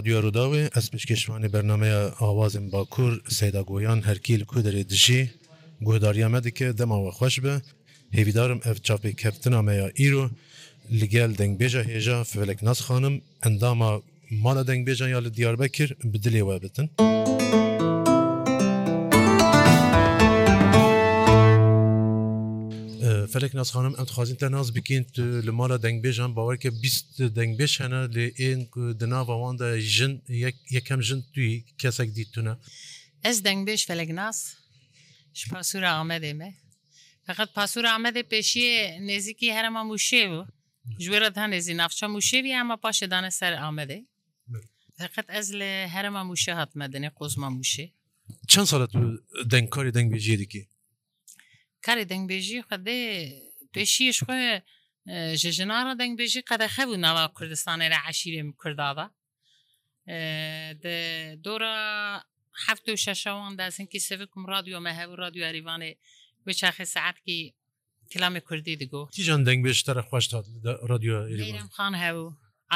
رادیو ڕووداوێ ئەس پێشکەشوانی بەرنمەیە ئاوازم باکوور سەداگۆیان هەرکیل کودرێ دژی گۆداریامە دیکە دەماوە خۆش بە هێویدارم ئەف چاپی کەپتنامەیە ئیرۆ لەگەل دەنگبێژە هێژە فلێک ناسخانم ئەندامە مالە دەنگبێژە یا لە دیاربە کرد بدلێوە بتن. felek nasxanim em dixwazin te nas bikin li mala dengbêjan bawerke bist dengbêj hene lê ên ku di nava wan de jin yekem jin tuyî kesek dît tune Ez dengbêj felek nas ji pasûra Amedê me Feqet pasûra Amedê pêşiyê nêzikî herma mûşê bû ji wê re tan nêzî navça mûşêvî hema paşê dane ser Amedê Feqet ez li herma mûşe hatme dinê qozma mûşê Çend salet denkarî dengbêjiyê dikî karê dengbêjî xwedê pêşiyê xwe ji jinara dengbêjî qedexe bû nava Kurdistanê re eşîrê min Kurdada di dora heft û şeşewan dersinkî sevikum radyo me hev radyo erîvanê bi çaxê saetkî kilamê Kurdî digo Tijan dengbêj te xweş radyo xan hebû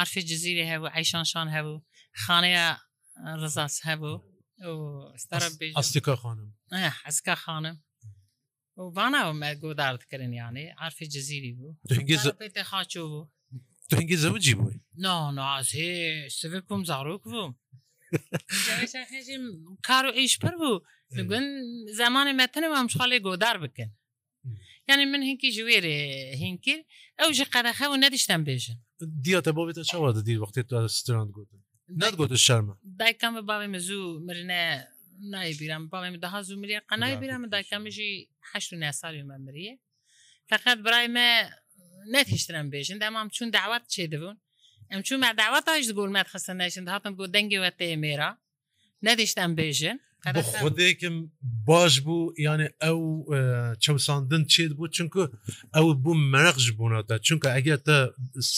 Arfê cizîrê hebû eyşanşan hebû xaneya rizas hebû Astika xanim Astika xanim وانە گۆدارکردن یانێ ئارفی جززیری بوو خاچۆ بوو تنگی زەوجی بووی نانازێ سێ بم زارۆک بووم کار و ئیشپەر بوو گوند زمانی مەتنە ئەم شخالێ گۆدار بکەن یعنی من هینکی ژێرێ هینکر ئەو ژ قەرەخە و نەدیشتم بێژن دیاتە بۆ بێتە چاوا دی وقتی تو ستران گوتن نات گوت شەرمە دایکم بە باێ مەزوو مرنە نایبیرم بەڵێ دەها زومری قەنای بیرامە داکەمژی هەشت و ناساوی مەمریە فقط برای مە نەتیشترم بێژن دامام چون داوات چێ دەبوون ئەم چون مە داواتش گۆلمەت خستن نشن هاتم بۆ دەنگی وەتێ مێرا نەتیشتم بێژن خودێکم باش بوو یانێ ئەو چەساندن چێت بوو چونکە ئەو بوو مەرەقش بوونەتە چونکە ئەگەر تە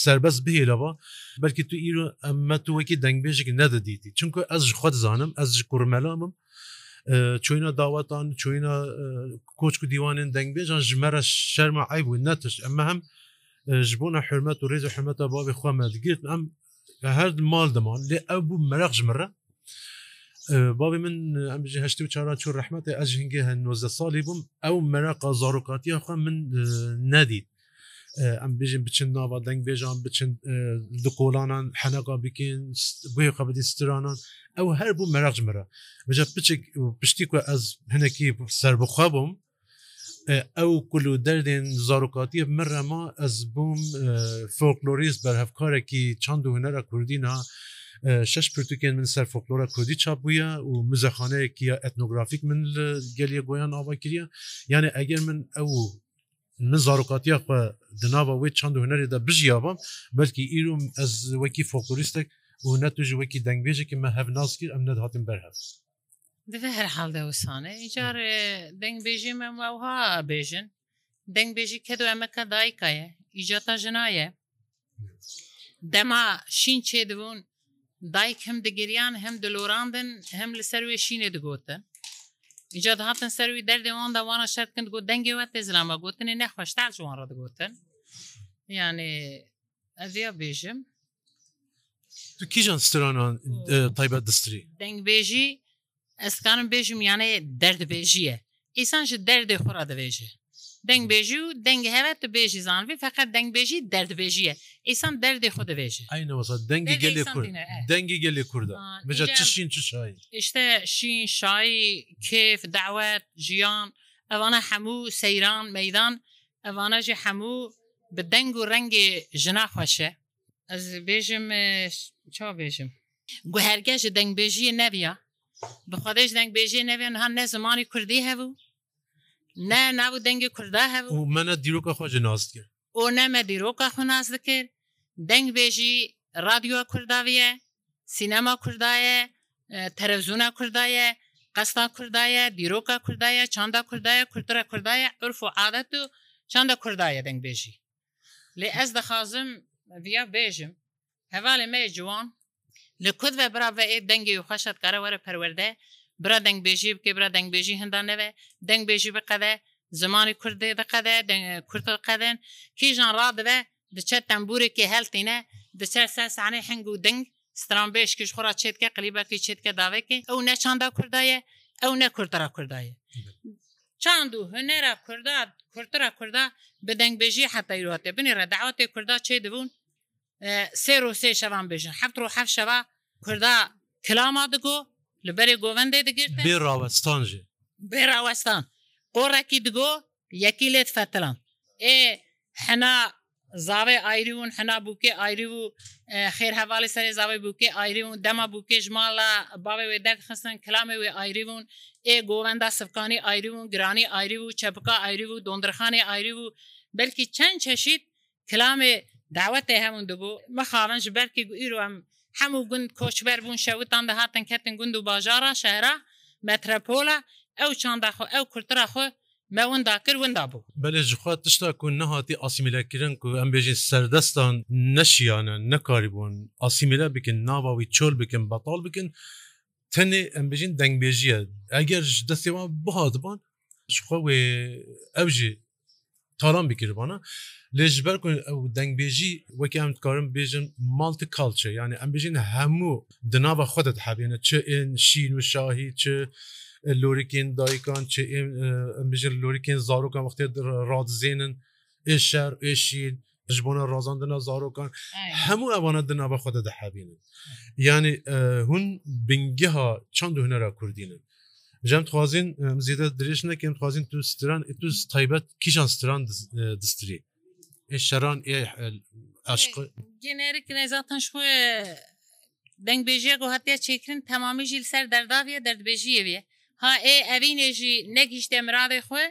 سربەست بهێلەوە بەلکی تو ئیر ئەمە توەکی دەنگبێژێک نەدەدیتی چونکە ئەس خۆت زانم ئەس کوورمەلامم چۆینە داوەتان چۆینە کۆچک و دیوانین دەنگبێژان ژمەرە شەرمە ئایبوو نەتش ئەمە هەم ji بۆە حرمەت و ڕێزە حمەتە باێ خوامەگیرت ئەم هەر مال دەمان لێ ئەو بوو مەرەق ژمرە بابی من ئەمژی هەشتی و چاران چۆ ڕحمەتی ئەژهنگگە هە 90 ساڵی بووم ئەو مەرەقا زارۆکاتیە خوا من نەدید ئەم بژین بچین ناوا دەنگ بێژان بچین دقۆلانان حەنەقا بکەین بۆی قەبدی سترانان ئەو هەر بوو مەراج مرە بجە پچێک پشتی کو ئەس هەنێکی سەر بخوا بووم ئەو کول و دەردێن زارۆکاتیە مرەما ئەس بووم فۆکلۆریست بەرهەفکارێکی چند و هەنەرە کوردینا شش پرتوکێن من سەر فۆکلۆرە کوردی چاپ بووە و مزەخانەیەکی ئەتنۆگرافیک من گەلیە گویان ئاوا کریە یعنی ئەگەر من ئەو من zarokatiya xwe dinava wê çand hunerê de bijiyabam belkî îro ez wekî fokuristek û ne tu ji wekî dengbêjekî me hev naskir em net hatin berhev. Divê herhalde wissane îcar dengbêjê me wewha bêjin dengbêjî kedo emeka dayika ye îcata jina ye dema şîn çê dibûn dayk hem digiriyan hem dilorandin hem li ser wê şînê digotin اینجا هاتن سەروی دەردێوان داوانە شەر کرد گوت دەنگەوە تێزلامە گوتنی نەخۆشتا جوان ڕدەگوتن یعنی ئەیا بێژم تو کیژان سترانان تایبەت دەستری دەنگبێژی ئەسکانم بێژم یانەیە دەردبێژیە ئیسان ji derdê xura dibêje دەنگبێژی و دەنگ هەوە تو بێژی زانوی فقط دەنگبێژی دەردبێژیە ئیسان دەردێ خۆ دەبێژی دەنگی گەلی کورد دەنگی گەلی کووردا بژە چشین چ شایی ئشتە شین شایی کێف داوەت ژیان ئەوانە هەموو سەیران مەدان ئەوانەژی هەموو بە دەنگ و ڕەنگی ژناخواشە ئەس بێژم چا بێژم گو هەرگەژە دەنگبێژیە نەبیە بخوادەش دەنگبێژیە نەبێن هەان نە زمانی کوردی هەبوو نه ناو دەنگی کووردا هەب و منە دیرۆکە خۆ ناست کرد ئۆ نەمە دیرۆکە خۆناز دەکرد دەنگ بێژی رادیۆ کورداویە سینەما کوردایە تەرەزونا کوردایە قستا کوردایە دیرۆکە کوردایە چاندا کوردایە کولتورە کوردایە عرف و عادەت و چاندا کوردایە دەنگ بێژی لێ ئەس دەخوازم ڤیا بێژم هەواڵێ مێ جوان li kud ve birave ê dengê û xweşet kare were perwerde برا دەنگبێژی بکە برا دەنگبێژی هەندانەوێ دەنگبێژی بقەدە زمانی کوردێ دەقەدە کورت قەدەن کیژان ڕادەوە دچە تەمبورێکی هەلتینە دچە سەر سانەی هەنگ و دەنگ ستران بێش کش خۆرا چێتکە قلیبەکی چێتکە داوێکی ئەو نەچاندا کوردایە ئەو نە کورترا کوردایە چاند و هەنێرا کوردا کورترا کوردا بە دەنگبێژی حتەیراتێ بنیێرە داواتێ کوردا چێ دەبوون سێ و سێ شەوان بێژن حفتر و حەف شەوە کوردا کلاما دەگۆ li berê govendê digirtin bê rawestan jî bê rawestan qorekî digo yekî lê fetilan ê hena zavê ayrî ûn hena bûkê ayrî û xêr hevalê serê zavê bûkê ayrî ûn dema bûkê ji mala bavê wê derxistin kilamê wê ayrî bûn ê govenda sivkanî ayrî ûn giranî ayrî û çepika ayrî û dondrixanê ayrî û belkî çend çeşît kilamê dawetê hemûn dibû mexavin ji berkî gu îro em هەموو گوند کۆچبەر بوون شەوتان دەهاتن کەتن گوند و باژارە شەرا مەترەپۆلە ئەو چانداخۆ ئەو کورترا خۆ مەوندا کرد وندا بوو بەێ جخوا تشتا کو نهاتی ئاسیمیلەکردن و ئەم بێژین سەردەستان نەشیانە نەکاری بوون ئاسیمیلە بکن ناواوی چۆل بکن بەتال بکن تەنێ ئەم بژین دەنگبێژیە ئەگەر دەستێوان بهاتبان خوا ئەوژی تالان بکردبانە لێژبەر دەنگبێژی وەکی ئەم کارم بێژن مالتی کالچە یعنی ئەم بژین هەموو دناوە خودت حبێنە چ شین و شاهی چ لۆریکین دایکان چ بژن لۆریکین زارۆکان وقتی ڕادزێنن ئێشەر ئێشین ژبوونە ڕازاندنە زارۆکان هەموو ئەوانە دناوە خودە دەحبێنن یعنی هون بنگها چند هوەرە کوردینن Jem dixwazin zêde dirêj nekin dixwazin tu stran e tu taybet kîjan stran distirî E şeran e aşkı Generik ne zaten şu dengbêjiya got hatiya çêkirin temamî jî ser derdaviye derdbêjiyeviye Ha e evînê jî negişte miravê xwe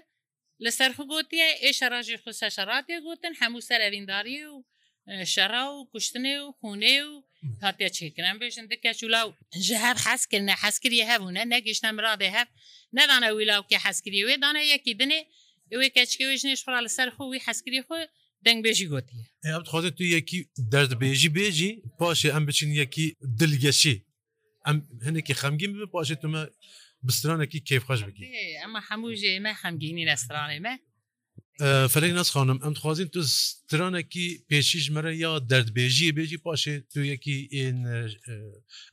li ser xu gotiye ê şera jî xu se şeratiye gotin hemû ser evîndarî û şera û kuştinê û xûnê û هاتیا چکرم بشن دکه چولاو جهر حس کرنه حس کریه هبونه نگیشتم را ده هب ندانه ویلاو که حس کریه وی دانه یکی دنه وی کچکی ویشنش پرا لسر خو وی حس کریه خو دەنگ بێژی گوتیە ئەم خۆزە تو یەکی دەردبێژی بێژی پاشێ ئەم بچین یەکی دلگەشی ئەم هەنێکی خەمگین بێ پاشێ تومە بسترانێکی کێفخەش بگی ئەمە هەموو ژێمە خەمگینی نەسترانێمە فەرەی ناسخوانم ئەم خوازیین تو سترانێکی پێشیش مەرە یا دەردبێژی بێژی پاشێ تو یەکی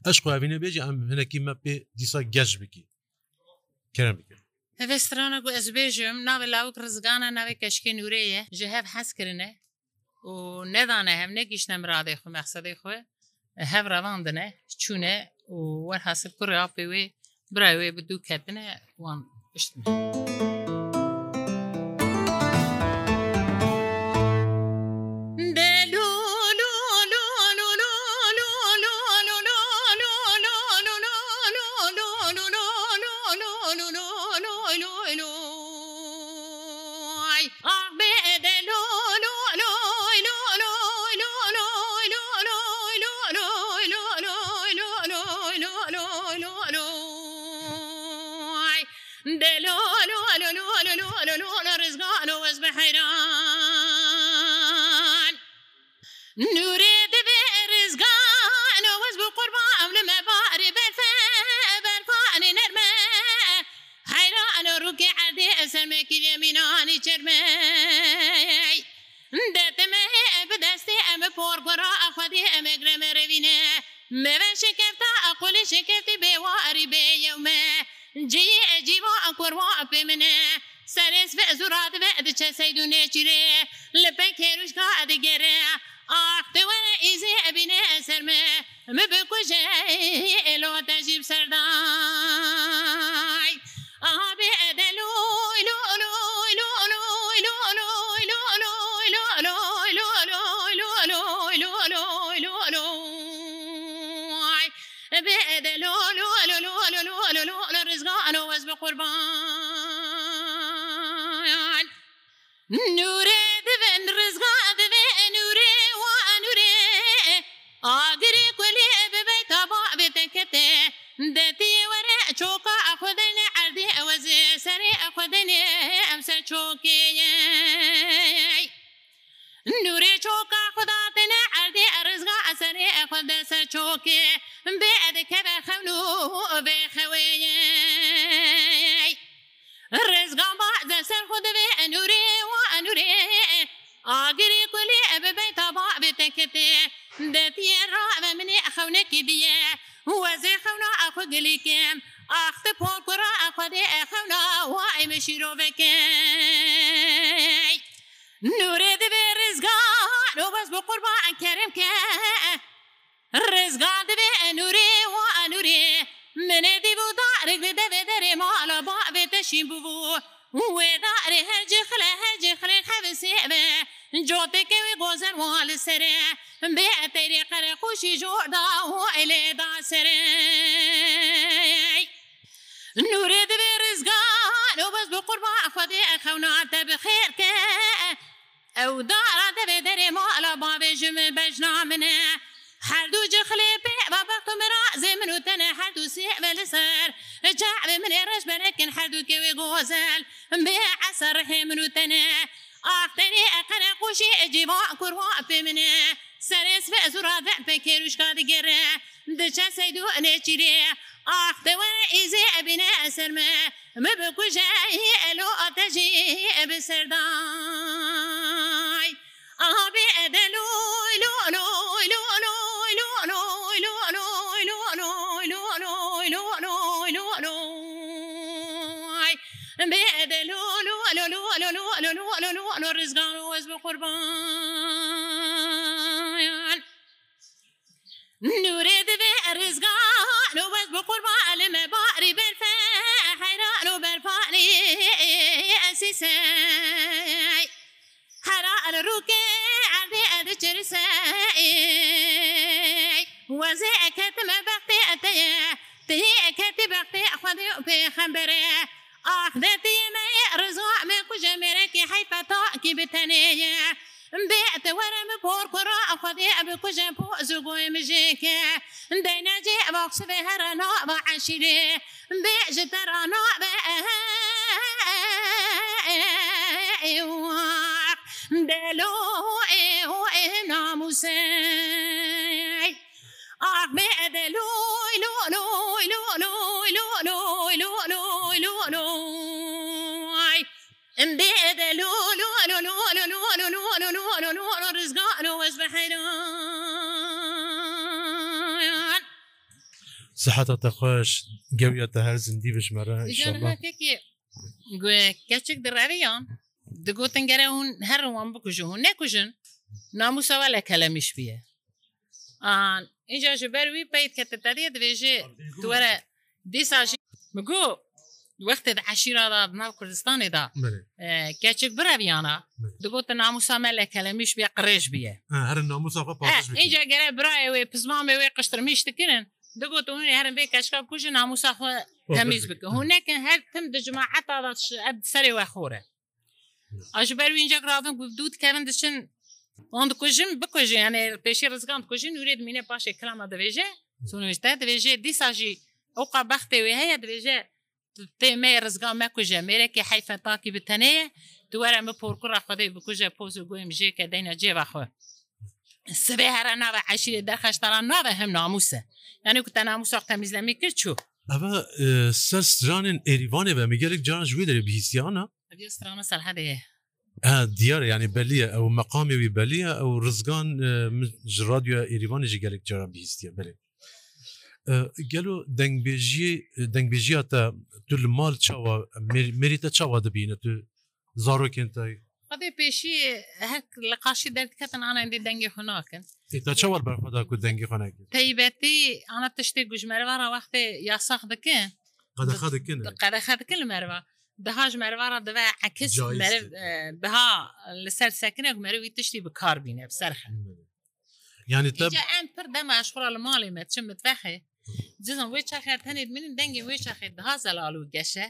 ئەش خوابینە بێژی ئەم هەنەکی مە پێ دیسا گەشت بکی کرم بکە هەێ سترانە بۆ ئەس بێژم ناوێ لاوک ڕزگانە ناوێ کەشکی نورەیە ji hev حەزکردە و نەدانە هەم نەگیش نەمرادێ خو مەخسەدەی خوێ hev ڕەواندنە چوونە و وەرحاصل کوڕ پێ وێ برای وێ بدوو کەتنە وان پشتن. رزقانه واصبح حيران نوري چرمه دەتمە بەدەستی ئەمە پۆرگۆرا ئەخوادی ئەمەگرەمە ڕەوینە مەوە شکەفتا ئەقلی شکەفتی بێوا ئەریبێ یومە جێ ئەجیوا ئەکوڕوا ئەپێ منە سەرێس بە ئەزورات بە ئەدچە سەیدونێچرێ لەپە کێروشکا ئەدەگەرە ئاختەوە ئیزێ ئەبینێ ئەسەرمە مە بکوژە ئێلۆ دەژیب سەردان الو الو الو الو الو الو الو الو انا الرزقه انا وزن قربان نوري ببن رزقه ببن نوري ونوري اقري كلي ببيت ابا بتكتي دتي ورا شوكا اخذني عردي اوزي سري اخذني امسر شوكي نوري شوكا خداتنا عردي الرزقه اسري اخذ سر شوكي بعدکە بە خەون و بێ خەوێ ڕێزگام بەسەر خود بێ ئەنوورێ و ئەنوورێ ئاگری کولی ئەبێ تا با بێتەکەتێ دەتیە ڕە منێ خەونەکی دیە وەزێ خەونا ئەخۆ گلیکم ئاختە پۆکوڕە ئەخوادێ ئەخەونا وا ئێمە شیرۆڤەکە نورێ دەبێ ڕێزگا لۆ بەس بۆ قوربا ئەکەرم کە ڕێزگا دەبێ ئەنوورێ و ئەنوورێ منێ دیبوو دارێک دەبێ دەرێ ماڵە باێتەشی ببوو وێدا ێ هەرجێ خلە هەرجێ خلێ خەوسێبێ جۆتێکەوێ گۆزەر وال سرێ بێ ئەتەری قەرە خوشی جۆردا و ئەلێدا سرێ نورێ دەبێ ڕزگان و بەس بۆ قوربا خودێ ئەخەوناتە بخێرکە ئەو دارا دەبێ دەرێ ماڵە باێژمە بەژنا منە. هەردوو جخلی پێ بابەتم را زێمن و تەنە هەردوو سێبە لەسەر جاعێ منێ ڕژ بەرەکن هەردووکەوێ گۆزەل بێ عسەر هێمن و تەنە ئافتەرێ ئەقەنە قوشی ئەجیبا کوڕوا پێ منێ سەرس بە زورادە پێ کێروشکا دەگەرە دچە سەیدو نێچیرێ ئافتەوەرە ئیزێ ئەبینە ئەسەرمە مە بکوژە ئەلو ئاتەژی ئەبسەردان. ڕزگار وەز بە قوربان نورێ دەبێ ڕزگار وەز بە قوربان ئەلمە باڕی بەرفە حیران و بەرپانی ئەسیسە الروكي عدي أدي ترسائي وزي أكتم بقتي أتيا تي أكتي بقتي أخذي في خبري أخذتي ني رزوع من كجمرك حيفا طاقي بتنيا بيت ورم بور كرا أخذي أبي كجم بو زوجي مجيك دينا جي بقص بهرنا بعشري بيت جترنا بأهل دلو او ناموسي اعمي دلوي لو لوي لو لوي لو لوي لو لوي لو لوي امبيد لو لو لو لو لو لو لو لو لو لو لو رزقا لو اسبح صحتە تەخۆش گەویە هەر زندی بژمەرە گوێ کەچێک دڕێیان دەگوتن گەرە اون هەروان بکوژن و نەکوژن ناموسەوە لە کەلەمیش بیە ئان اینجا ji ber wî peyt ketetariye dibêje tu were dîsa jî migo wextê di eşîra da nav Kurdistanê da keçik bireviyana digot te namusa me le kelemiş bi qirêj biye Înca gere birayê wê pizmamê wê qiştirmiş dikirin digot hûn herin vê keçka kujin namusa xwe temiz bikin hûn nekin her tim di cimaeta da serê we xor e ئەژبەر وینجا راavin گوبدود کەن دچن ئۆ دکوژم بکوژێ ئەێ پێشی ڕزگان کوژین ورێت منە پاشێ کلامە دەبێژێ سونوشتە دەبێژێ دیساژی ئەو قا بەختێ وێ هەیە دەبێژێ تێمە ڕزگان مەکوژە مێرەێکی حیفە تاکی بتەنەیە دووەرە مە پۆرکڕ خدەی بکوژە پۆز و گوێم ژێکە دەینە جێبەخۆ سبێ هەرە ناوە عشیری دەخەشتەران ناوە هەم ناموسە یعنی کوتە ناموساق تەمیزلەمی کرد چوو ئەە سەرجانن ئێریوانێ بە میگەلێک جان ژێ دەێ بیسییانە مثل هذه دیار یعنی بلیە ئەو مەقامی بەلیە ئەو ڕزگان ژرادیو ئێریوانێکی گەلێک جاران بیستە بێ گەلو دەنگبێژی دەنگبێژیە تو لە مال چاوە مریتە چاوا دەبینە تو زارۆکێنتای پێشی هەک لە قاشی دەردکەن ئاەندی دەنگی خوناکن تا چاوە بەرخدا کو دەنگی خۆناک تایبەتی ئاە تشتی گوژمەرەوە وەختێ یاساخ دەکەن قەدەخە دەکەن قەدەخە دەکەن لە مەرەوە بها ژمەوارە دەوە عکس بها لەسەر سەکنێک مەروی تشتی بکار بینێ بسەرخە ینی ئەم پر دەمەشورە لە ماڵی مەچم متفەخێ جزم وی چاخێت هەنێت من دەنگی وی چاخێت دها زەلالو گەشە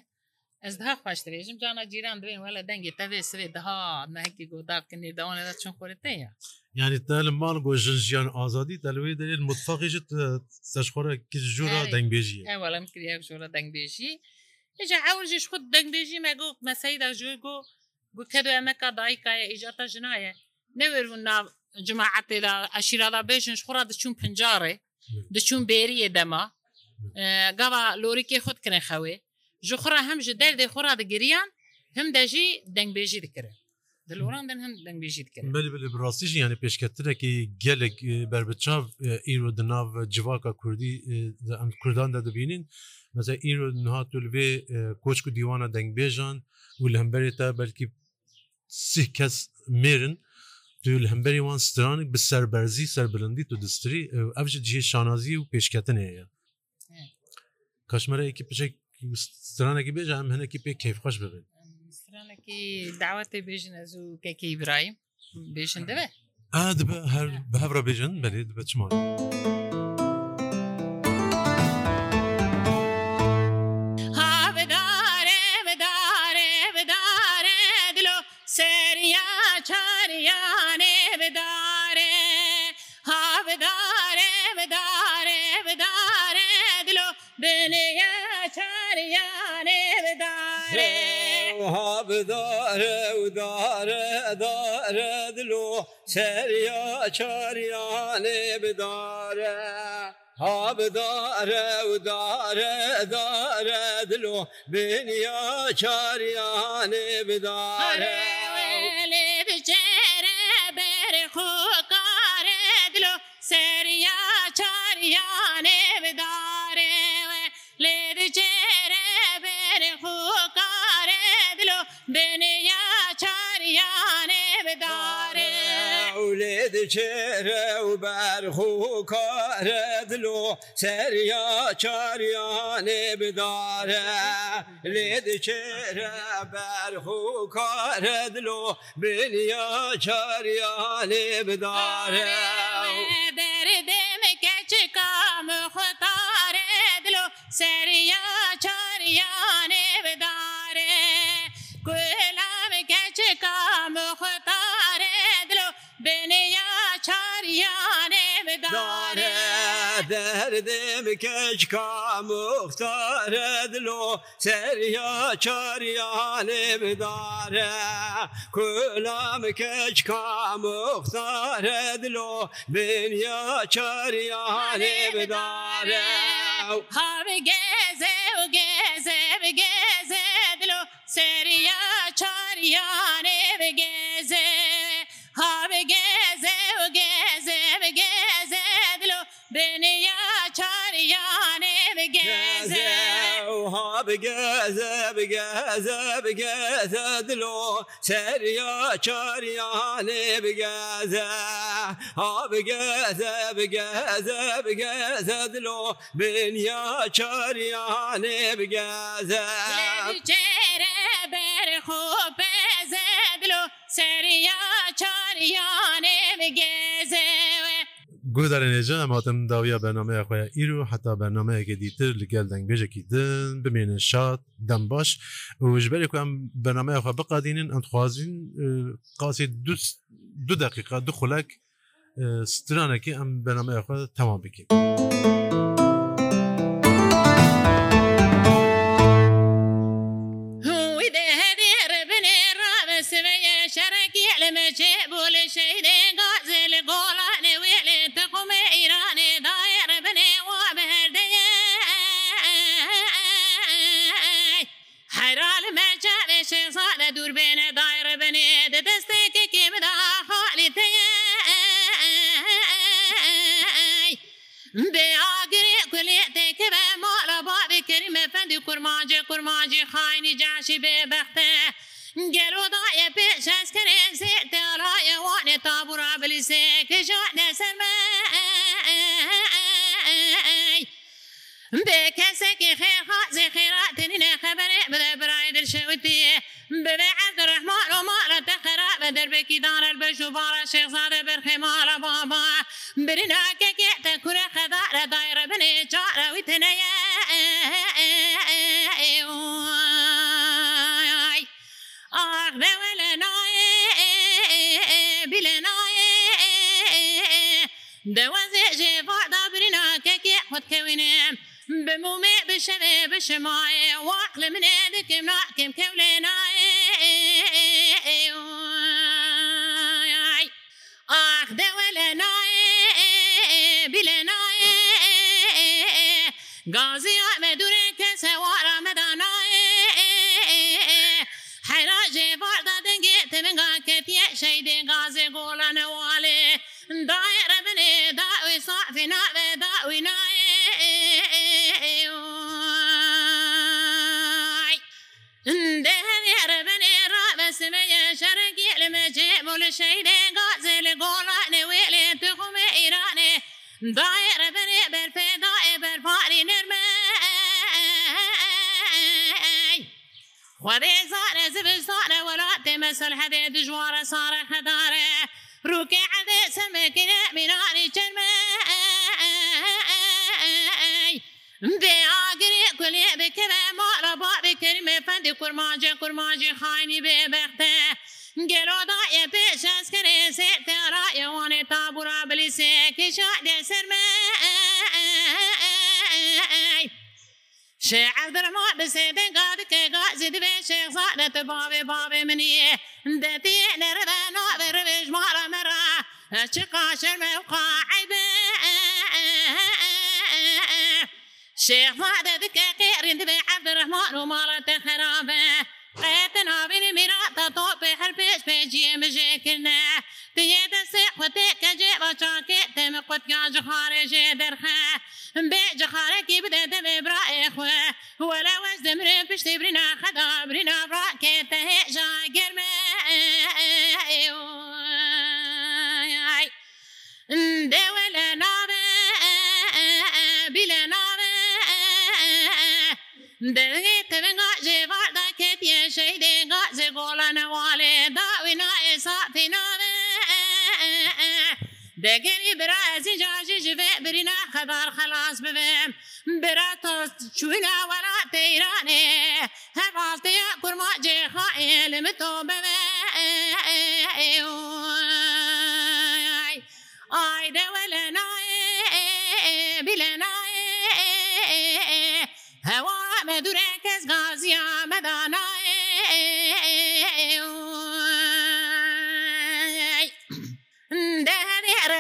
ez daha xweş dirêjim cana cîran divên wele dengê tevê sivê daha nehekî godarkinê dewan da çin xte ya Yani te li mal got jin jiyan azadî telê derê mutfaqê ji seşxora ki jora dengbêjî Ewlem kiriye jora dengbêjî ئێجا ئەوژش خود دەنگبێژی مەگو مەسەیدا ژێ گۆ گوکەر ئەمەکە دایکایە ئیجاتە ژنایە نەوێرون ناو جماعتێدا عشیرادا بێژن خورا دەچون پنجارێ دەچون بێریە دەما گاوا لۆریکێ خود کرێ خەوێ ji xura hem ji derdê xura digiriyan him de jî dengbêjî dikirin Di loran din him dengbêjî dikirin rastî jî yani pêşketirekî gelek berbiçav îro di nav civaka Kurdî em Kurdan de dibînin مثلا ایرو نهات به کوچک و دیوانە دەنگبێژان و لە هەمبەرێت تا بەلکی سی کەس مێرن تو هەمبەری وان سترانی بە سەربەرزی سەربلندی تو دستری ئەف جێ شانازی و پێشکەتن هەیە کاشمەرەیەکی پچێک سترانێکی بێژ هەم هەنێکی پێ کیفخۆش ببن داوەتێ بێژن ئەز و کەکی ئیبرایم بێژن دەبێ هەر بەهڕە بێژن بەێت بەچمان. چریانێ بدارێ هابدارێ بدارێ بدارێ دلو بنێ چریانێ بدارێ هابدارێ ودارێ دارێ دلو سریا چریانێ بدارێ هابدارە ودارە دارە دلو بنیا چریانێ بدارێ کوکارلو سریا چاریانه بداره لد چهره بر خوکارلو بنی دچێرە و بەرخوکارە دلو سریا چاریانێ بدارە لێ دچێرە بەرخوکارە دلو بنیا چاریانێ بدارە دەردێمە کەچکام خوتارە دلو سریا چاریانێ بدارە گوێ çaryane dare derdim keçka muhtar edlo serya çaryane dare kulam keçka muhtar edlo benya çaryane dare Havi geze geze geze dilo seriya çaryane geze دنیا چاریانه بگزه ها بگزه بگزه بگزه دلو سریا چاریانه بگزه ها بگزه بگزه بگزه دلو بنیا چاریانه بگزه چهره بر خوب بزه دلو سریا چاریانه بگزه گۆدارێنێژە ئەماتم داویە بەنامەیە خۆیان ئیر و حتا بەنامەیەکی دیتر لەگەل دەنگبێژێکی دن بمێنن شاد دەم باش وژبەرێک ئەم بەنامەیە خۆ بقادینن ئەندخوازیین قاسی دو دقیقا دو خولک سترانێکی ئەم بەنامەیە خۆ تەمام بکەین. شركي على مجيب ولا شيء دەستی کورماجێ کورماجی خاینی جاشی بێبختە گەرۆداە پێشەسکرێ سێ دەڕایەوانێ تابورا بلیسێ کەژانە سەرمە بێ کەسێکی خێ حازێ خێراتنینە خەبەرێ بدە برای دەشەوتیە. ببێ عەبدرەحمان ومارە تەخرا بە دەربێکی دارە بەژ و بارە شێزارە بەرخێمارە بابا برناکەکێ تە کورە خەدارە دایرە بنێ چارەوی تنەیە ئاغدەوە لە نایە بلە نایە دەوەزێ ژێڤدا برناکەکێ خودکەوینێم بمومێ بشەوێ بشمایە واق لە منێ دەکەم ناکەم کەولێ نای واخده ولا ناي بلا ناي غازي مدور كسوار مدانا حراج باردا دنگه تمنگا كفيه شيد غازي قولان والي دائر بني داوي صعفنا بداوي ناي دهن يا ربني رابس ما يا شرقي لما جيبوا لشيدين گۆڕانێ وێلێ دخمێ ئێرانێ داێرە بنێ بەرپێداێ بەرپاری نەرمە خێ زارە زبستانە وڵاتێ مەسل هەدێ دژوارە سارە هەدارێ ڕووکێ عەدێ سەمەکرێ میناری چرمە بێ ئاگرێ گولێ بکرێ مارە باێ کەریمێ پەندی قورماجێ قورماجی خانی بێ بەختێ. گێرۆدا ئێتێ شەسکەێ سێ تێرا ئێوانێ تابورا بلیسێ کشا دێسەرمە شعردرما بسێدە گادکێگا زیدێ شێزا دەتە باێ باێ منیە دەتی لەرەدە نابێژ مارە مەرە چ قاشەمە قاعدە شێخما دەدکە قێ ڕندبێ عبدرەحمان و ماڵەتە خراە. Äten har vi min att ta på här pes med gemjekne. Det är det se på det kan ge vad jag kan det med på jag har jag där här. بيج خارك يبدا دم برا اخوه ولا وزد مرن فيش تبرنا خدا برنا برا كيت هيجا قرمه دولا نابه بلا نابه دلغي تبنغا جيبا پێناوێ دەگەری برا ئەزی جاژی ژێ برینا خەبار خلاص ببێم برا تۆست چوونا وەرا پەیرانێ هەڕاستەیە کورما جێخائێ لەمە تۆ ببێ ئایدەوە لە نایێ بلە نایێ هەوا مە دوورێ کەس گازیە مەدانایێ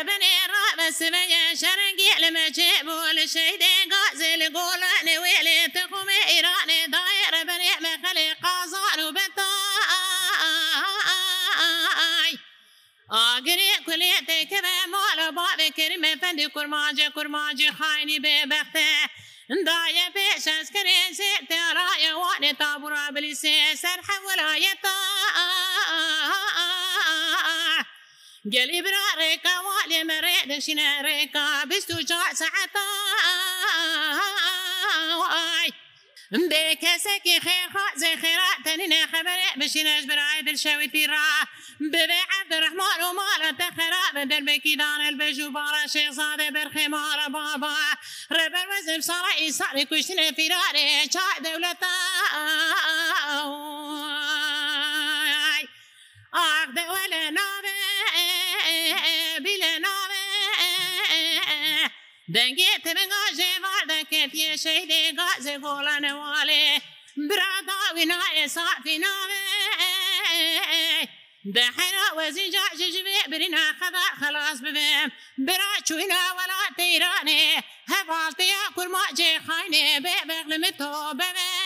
بني راب سمية شرقي لما جيبوا لشيدي قازي لقولاني ويلي تقومي إيراني دايرة بني مخلي قازان وبتاي آقري كليتي كذا مولا بابي كريمة فندي كرماجي كرماجي خايني ببختي دايا بيش أسكري سيتي رايا واني طابورا بلي سيسر حول آيتا گەلی برا ڕێکا وا لێمەڕێ دەشینە ڕێکا بیست و جا سەعەتا بێ کەسێکی خێرخوا زێخێرا تەنینە خەبەرێ بشینەش برای دلشەویتی ڕا ببێ عەبدڕحمان و ماە تەخەرا بە دەربێکی دانل بەژ و باە شێزادە بەرخێمارە بابا ڕێبەر وەزم ساڕ ئیساری کوشتنە فیرارێ چا دەولەتە دەنگێترنگا ژێوا دەکەێ شەیدێگا زێگۆڵەنەواێ براداوینا ئێسافیناوێ دەحرا وەزیجا ژژێ برنا خەدا خلاص ببێ برا چوینا وەلا تەیرانێ هەباڵتەیە کورما جێخانێ بێ بەغلمە تۆ بەوێ